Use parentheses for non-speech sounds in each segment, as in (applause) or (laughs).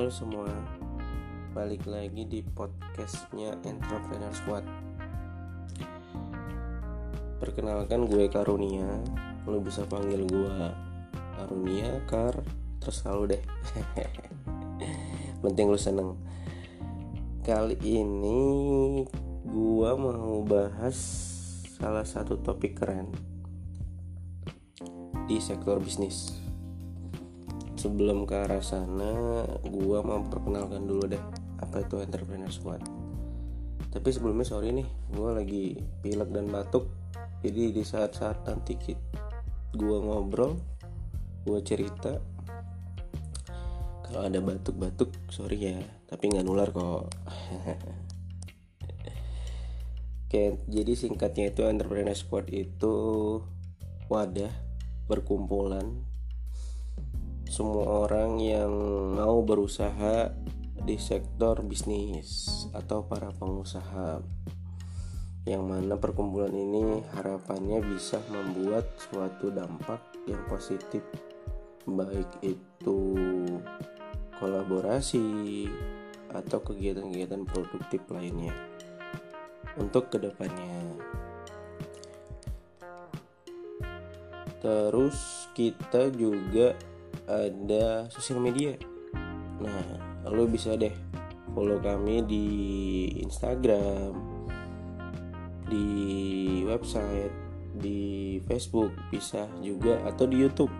Halo semua, balik lagi di podcastnya Entrepreneur Squad. Perkenalkan gue Karunia, lo bisa panggil gue Karunia, Kar, terus selalu deh. (laughs) Penting lu seneng. Kali ini gue mau bahas salah satu topik keren di sektor bisnis sebelum ke arah sana gua mau perkenalkan dulu deh apa itu entrepreneur squad. Tapi sebelumnya sorry nih gua lagi pilek dan batuk. Jadi di saat-saat nanti gua ngobrol gua cerita kalau ada batuk-batuk sorry ya tapi nggak nular kok. (laughs) Oke, jadi singkatnya itu entrepreneur squad itu wadah berkumpulan semua orang yang mau berusaha di sektor bisnis atau para pengusaha. Yang mana perkumpulan ini harapannya bisa membuat suatu dampak yang positif. Baik itu kolaborasi atau kegiatan-kegiatan produktif lainnya untuk ke depannya. Terus kita juga ada sosial media. Nah lo bisa deh follow kami di Instagram di website di Facebook bisa juga atau di YouTube.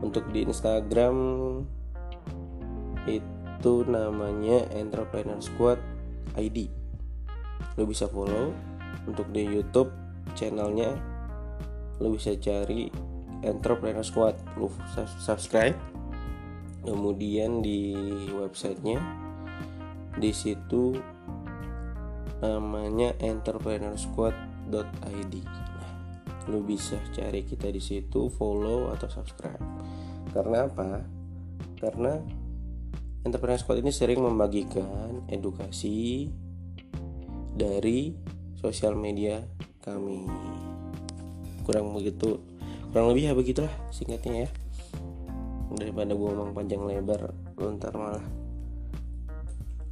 Untuk di Instagram itu namanya Entrepreneur Squad ID lo bisa follow. Untuk di YouTube channelnya lo bisa cari Entrepreneur Squad. Lu subscribe. Kemudian di websitenya di situ namanya entrepreneursquad.id nah, lu bisa cari kita di situ follow atau subscribe. Karena apa? Karena Entrepreneur Squad ini sering membagikan edukasi dari sosial media kami. Kurang begitu kurang lebih ya begitulah singkatnya ya. Daripada gue ngomong panjang lebar lu ntar malah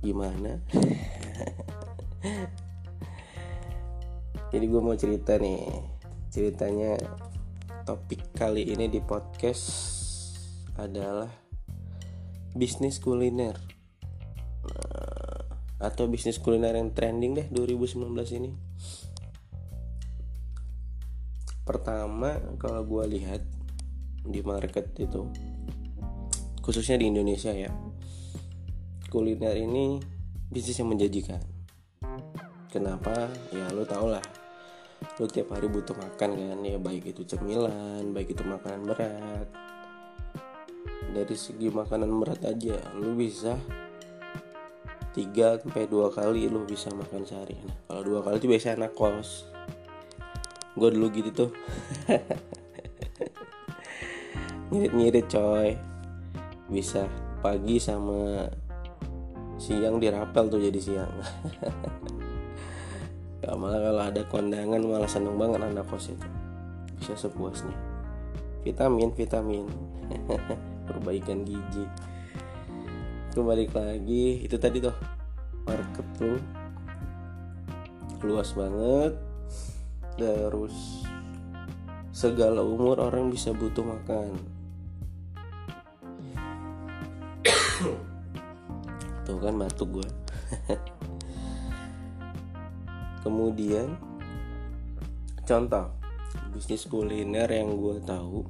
gimana? (laughs) Jadi gue mau cerita nih ceritanya topik kali ini di podcast adalah bisnis kuliner. Nah, atau bisnis kuliner yang trending deh 2019 ini pertama kalau gue lihat di market itu khususnya di Indonesia ya kuliner ini bisnis yang menjanjikan. Kenapa? Ya lo tau lah lo tiap hari butuh makan kan ya baik itu cemilan baik itu makanan berat. Dari segi makanan berat aja lo bisa tiga sampai dua kali lo bisa makan sehari nah kalau dua kali itu biasa anak kos gue dulu gitu tuh. Ngirit-ngirit coy. Bisa pagi sama siang dirapel tuh jadi siang. (laughs) Gak malah kalau ada kondangan malah seneng banget anak kos itu. Bisa sepuasnya. Vitamin vitamin. (laughs) Perbaikan gizi kembali lagi. Itu tadi tuh. Market tuh. Luas banget terus segala umur orang bisa butuh makan. (coughs) Tuh kan batuk gue (laughs) kemudian contoh bisnis kuliner yang gue tahu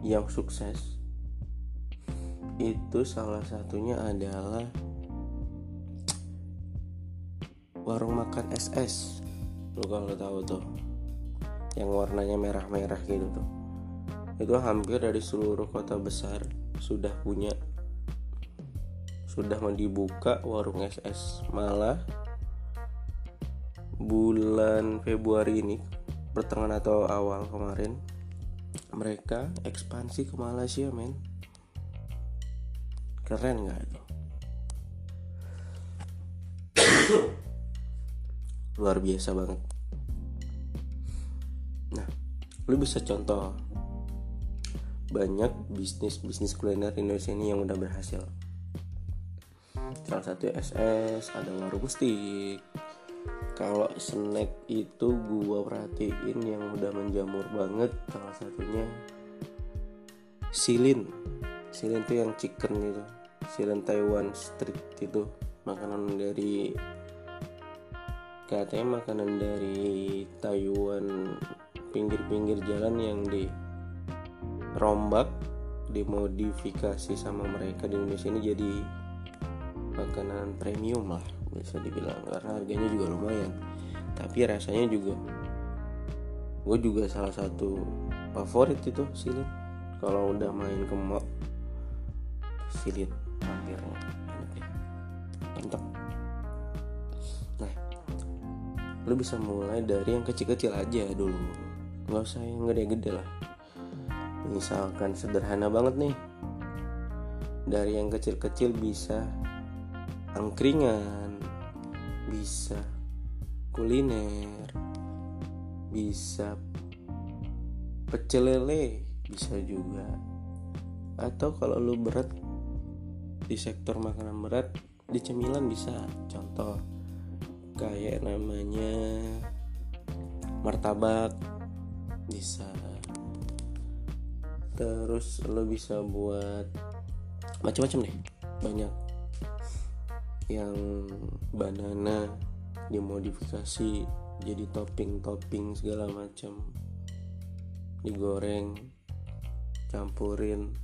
yang sukses itu salah satunya adalah warung makan SS lu kalau tahu tuh. Yang warnanya merah-merah gitu tuh. Itu hampir dari seluruh kota besar sudah punya. Sudah dibuka warung SS malah bulan Februari ini pertengahan atau awal kemarin mereka ekspansi ke Malaysia men. Keren nggak itu luar biasa banget. Nah lu bisa contoh banyak bisnis bisnis kuliner Indonesia ini yang udah berhasil. Salah satu SS ada warung stick kalau snack itu gua perhatiin yang udah menjamur banget salah satunya silin. Silin tuh yang chicken itu silin Taiwan street itu makanan dari katanya makanan dari Taiwan pinggir-pinggir jalan yang di rombak dimodifikasi sama mereka di Indonesia ini jadi makanan premium lah bisa dibilang. Karena harganya juga lumayan. Tapi rasanya juga gue juga salah satu favorit itu silit. Kalau udah main ke mall silit hampirnya. Enak deh mantap lu bisa mulai dari yang kecil-kecil aja dulu. Nggak usah yang gede-gede lah. Misalkan sederhana banget nih. Dari yang kecil-kecil bisa angkringan bisa kuliner bisa pecel lele bisa juga. Atau kalau lu berat di sektor makanan berat di cemilan bisa. Contoh kayak namanya martabak bisa. Terus lo bisa buat macam-macam deh banyak. Yang banana dimodifikasi jadi topping-topping segala macam. Digoreng campurin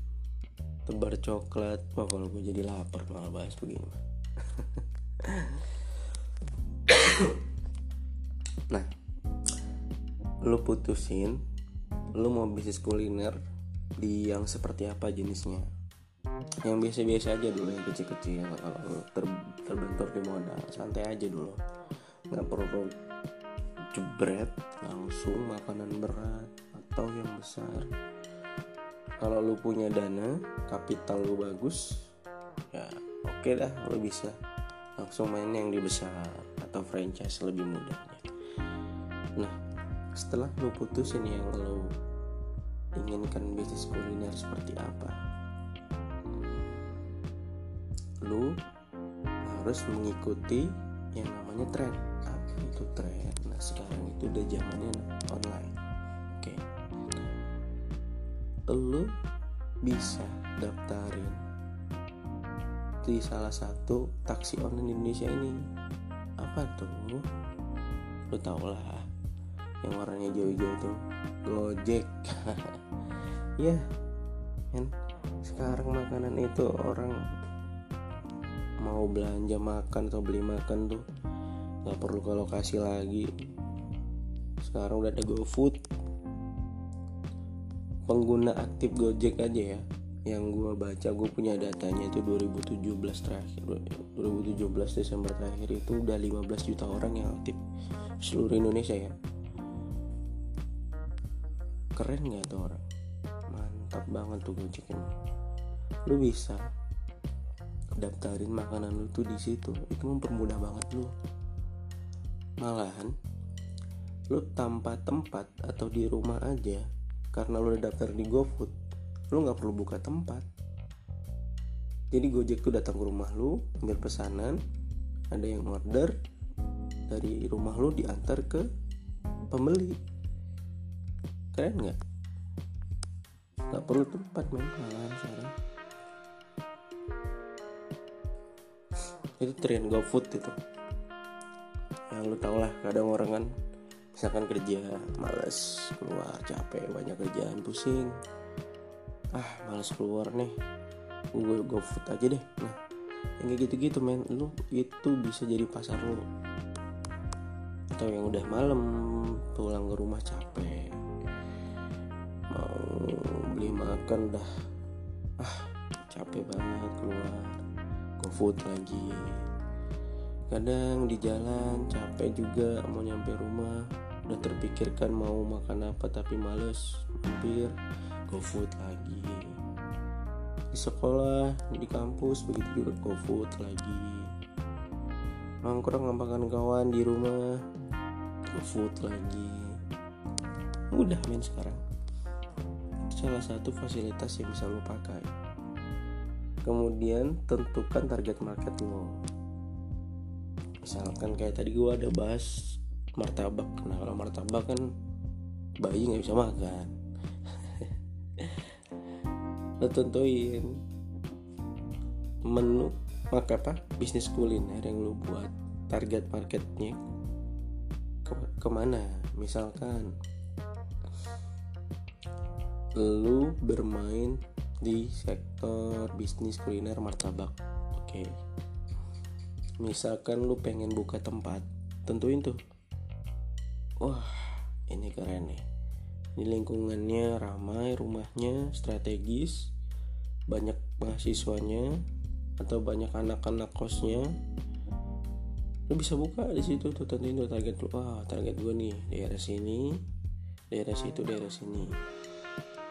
tebar coklat. Wah kalau gue jadi lapar malah bahas begini (laughs) nah lu putusin lu mau bisnis kuliner di yang seperti apa jenisnya? Yang biasa-biasa aja dulu yang kecil-kecil kalau ter, terbentur di modal santai aja dulu. Nggak perlu jebret langsung makanan berat atau yang besar. Kalau lu punya dana kapital lu bagus ya oke okay dah lu bisa langsung main yang di besar atau franchise lebih nah setelah lu putusin yang lu inginkan bisnis kuliner seperti apa? Lu harus mengikuti yang namanya tren. Apa itu tren. Nah sekarang itu udah zamannya online. Oke. Okay. lu bisa daftarin di salah satu taksi online Indonesia ini. Apa tuh? Lu tau lah yang warnanya jauh-jauh tuh. Gojek. (laughs) Ya kan? Sekarang makanan itu orang mau belanja makan atau beli makan tuh nggak perlu ke lokasi lagi. Sekarang udah ada GoFood. Pengguna aktif Gojek aja ya. Yang gue baca gue punya datanya itu 2017 terakhir. 2017 Desember terakhir itu udah 15 juta orang yang aktif seluruh Indonesia ya keren nggak tuh orang? Mantap banget tuh Gojek ini lu bisa daftarin makanan lu tuh di situ. Itu mempermudah banget lu. Malahan lu tanpa tempat atau di rumah aja karena lu udah daftar di GoFood lu nggak perlu buka tempat. Jadi Gojek tuh datang ke rumah lu ambil pesanan ada yang order dari rumah lu diantar ke pembeli keren nggak? Nggak perlu tempat main malahan sekarang. Itu tren GoFood itu. Yang lu tau lah kadang orang kan misalkan kerja males keluar capek banyak kerjaan pusing. Ah males keluar nih. Gue GoFood aja deh. Nah yang kayak gitu-gitu men. Lu itu bisa jadi pasar lu. Atau yang udah malam pulang ke rumah capek makan udah. Ah capek banget keluar. GoFood lagi. Kadang di jalan capek juga mau nyampe rumah. Udah terpikirkan mau makan apa tapi males. Mampir GoFood lagi. Di sekolah di kampus begitu juga GoFood lagi. Nongkrong makan kawan di rumah GoFood lagi. Udah main sekarang salah satu fasilitas yang bisa lo pakai. Kemudian tentukan target market lo. Misalkan kayak tadi gue ada bahas martabak. Nah kalau martabak kan bayi nggak bisa makan. (laughs) Lo tentuin menu maka apa bisnis kuliner yang lo buat. Target marketnya ke ke mana? Misalkan lu bermain di sektor bisnis kuliner martabak. Oke. Okay. misalkan lu pengen buka tempat tentuin tuh. Wah ini keren nih. Ini lingkungannya ramai rumahnya strategis banyak mahasiswanya atau banyak anak-anak kosnya. Lu bisa buka di situ tuh tentuin tuh target lu. Wah target gue nih daerah sini daerah situ daerah sini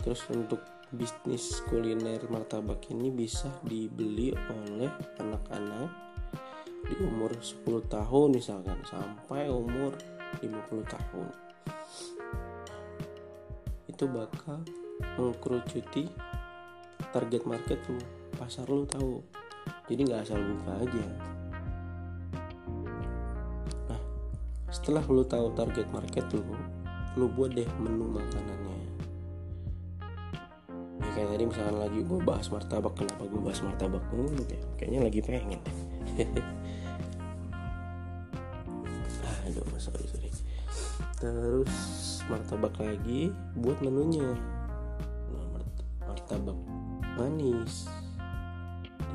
terus untuk bisnis kuliner martabak ini bisa dibeli oleh anak-anak di umur 10 tahun misalkan sampai umur 50 tahun. Itu bakal mengkerucuti target market lu pasar lu tahu. Jadi nggak asal buka aja. Nah setelah lu tahu target market lu lu buat deh menu makanannya. ya kayak tadi misalkan lagi gue bahas martabak kenapa gue bahas martabak mulu ya? Kayaknya lagi pengen. (laughs) Aduh sorry sorry. Terus martabak lagi buat menunya. Nah, martabak manis.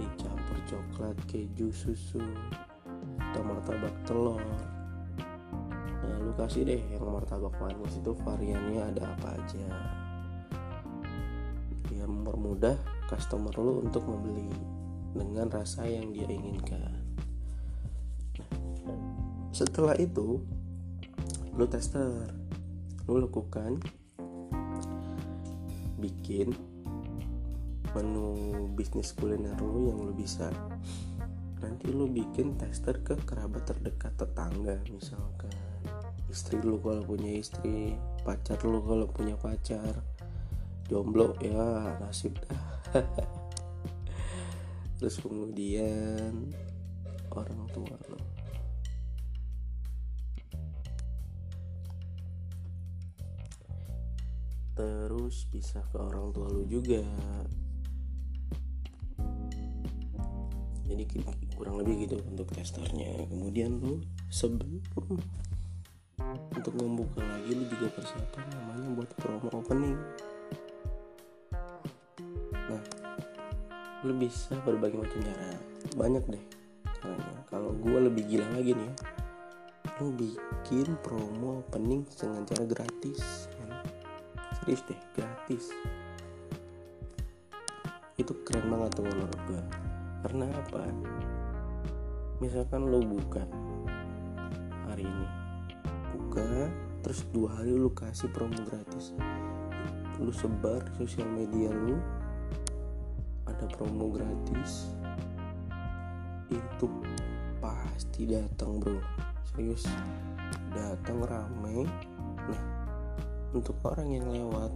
Dicampur coklat keju susu atau martabak telur. Nah lu kasih deh yang martabak manis itu variannya ada apa aja mempermudah customer lu untuk membeli dengan rasa yang dia inginkan. Nah, setelah itu lu tester lu lakukan bikin menu bisnis kuliner lu yang lu bisa. Nanti lu bikin tester ke kerabat terdekat tetangga misalkan. Istri lu kalau punya istri pacar lu kalau punya pacar jomblo ya nasib dah. (laughs) Terus kemudian orang tua lu terus bisa ke orang tua lu juga. Jadi kurang lebih gitu untuk testernya. Kemudian lu sebelum untuk membuka lagi lu juga persiapan namanya buat promo opening lu bisa berbagai macam cara banyak deh caranya. Kalau gue lebih gila lagi nih ya. Lu bikin promo opening dengan cara gratis. Serius deh gratis. Itu keren banget tuh menurut gue karena apa? Misalkan lo buka hari ini. Buka terus dua hari lu kasih promo gratis. Lu sebar sosial media lu ada promo gratis. Itu pasti datang bro. Serius datang rame. Nah untuk orang yang lewat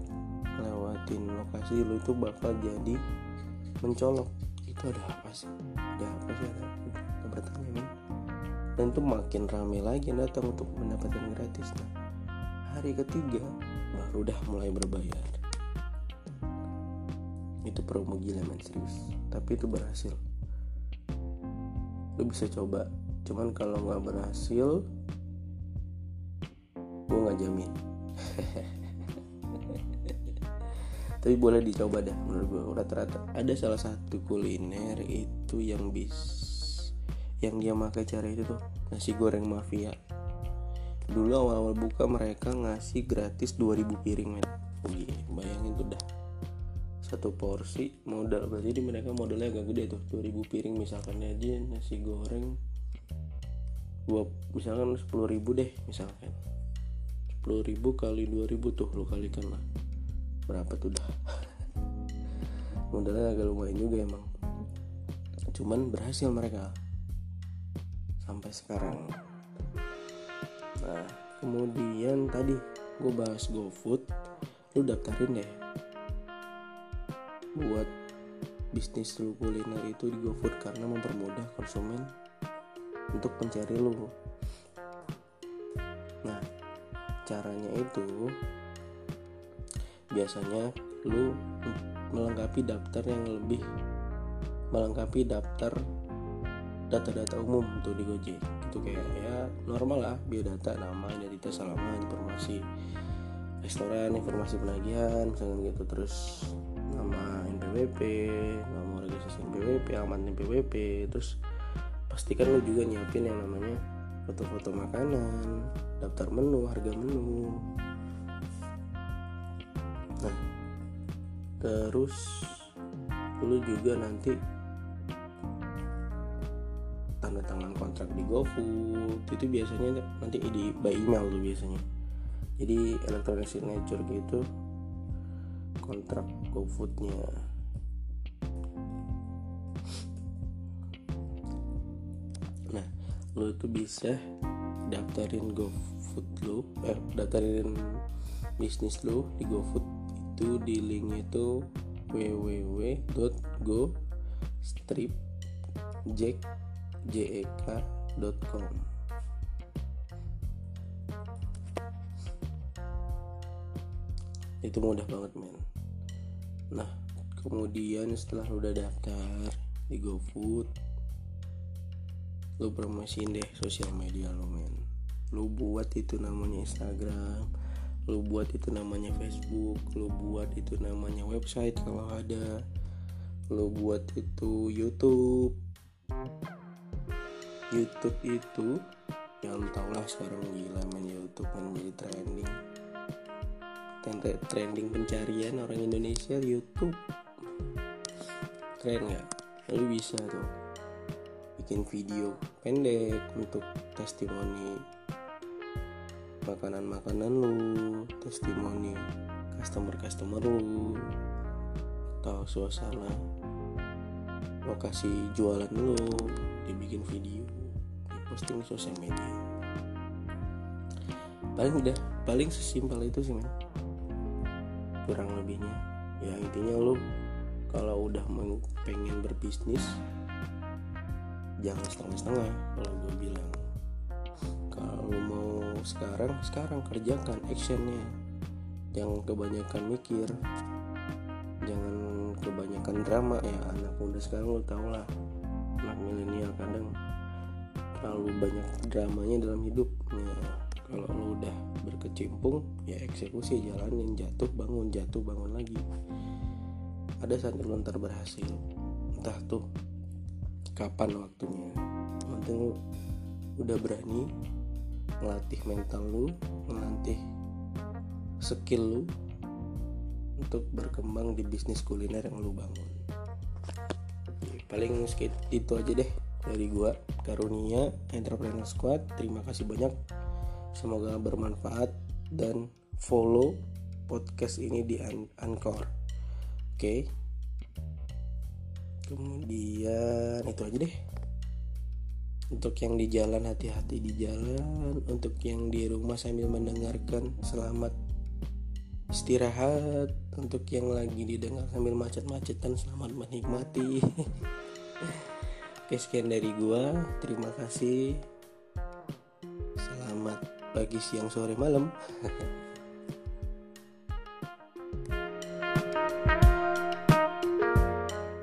lewatin lokasi lu itu bakal jadi mencolok. Itu ada apa sih? Ada apa sih? Ada, ada bertanya nih. Dan itu makin rame lagi yang datang untuk mendapatkan gratis. Nah hari ketiga baru udah mulai berbayar itu promo gila men serius. Tapi itu berhasil. Lu bisa coba. Cuman kalau nggak berhasil gue nggak jamin. (laughs) Tapi boleh dicoba deh menurut gue rata-rata. Ada salah satu kuliner itu yang bis yang dia pakai cara itu tuh nasi goreng mafia. Dulu awal-awal buka mereka ngasih gratis 2000 piring men. Iya, bayangin tuh dah satu porsi modal. Berarti mereka modalnya agak gede tuh 2000 piring misalkan aja nasi goreng. Gua misalkan 10 ribu deh misalkan. 10 ribu kali 2000 tuh lo kalikan lah. Berapa tuh dah? (laughs) Modalnya agak lumayan juga emang. Cuman berhasil mereka. Sampai sekarang. Nah kemudian tadi gue bahas GoFood. Lu daftarin deh buat bisnis lu kuliner itu di GoFood karena mempermudah konsumen untuk mencari lu. Nah caranya itu biasanya lu melengkapi daftar yang lebih melengkapi daftar data-data umum tuh di Gojek. Itu kayak ya normal lah biodata nama identitas alamat informasi restoran informasi penagihan misalnya gitu. Terus nama NPWP nama organisasi NPWP aman NPWP terus pastikan lu juga nyiapin yang namanya foto-foto makanan daftar menu harga menu. Nah terus lu juga nanti tanda tangan kontrak di GoFood. Itu biasanya nanti di by email tuh biasanya. Jadi electronic signature gitu kontrak GoFoodnya lo tuh bisa daftarin GoFood lo eh daftarin bisnis lo di GoFood. Itu di linknya itu www.go strip jek.com itu mudah banget men. Nah kemudian setelah lu udah daftar di GoFood lu promosiin deh sosial media lu men. Lu buat itu namanya Instagram lu buat itu namanya Facebook lu buat itu namanya website kalau ada lu buat itu YouTube. YouTube itu ya lu tau lah sekarang gila main YouTube kan jadi trending. Trending pencarian orang Indonesia YouTube. Keren nggak? Lu bisa tuh bikin video pendek untuk testimoni makanan-makanan lu testimoni customer-customer lu atau suasana lokasi jualan lu dibikin video diposting di sosial media. Paling udah paling sesimpel itu sih men. Kurang lebihnya. Ya intinya lu kalau udah pengen berbisnis jangan setengah-setengah kalau gue bilang. Kalau mau sekarang sekarang kerjakan actionnya. Jangan kebanyakan mikir. Jangan kebanyakan drama. Ya anak muda sekarang lu tau lah. Anak milenial kadang terlalu banyak dramanya dalam hidup. Ya kalau lu udah berkecimpung ya eksekusi jalanin. Jatuh bangun. Jatuh bangun lagi. Ada saat lu ntar berhasil. Entah tuh kapan waktunya. Penting lu udah berani ngelatih mental lu ngelatih skill lu untuk berkembang di bisnis kuliner yang lu bangun. Paling sedikit itu aja deh dari gua. Karunia Entrepreneur Squad terima kasih banyak. Semoga bermanfaat dan follow podcast ini di Anchor. Oke? okay. Kemudian itu aja deh. Untuk yang di jalan hati-hati di jalan. Untuk yang di rumah sambil mendengarkan selamat istirahat. Untuk yang lagi didengar sambil macet-macetan selamat menikmati. (laughs) Oke sekian dari gua. Terima kasih. Selamat pagi siang sore malam (laughs)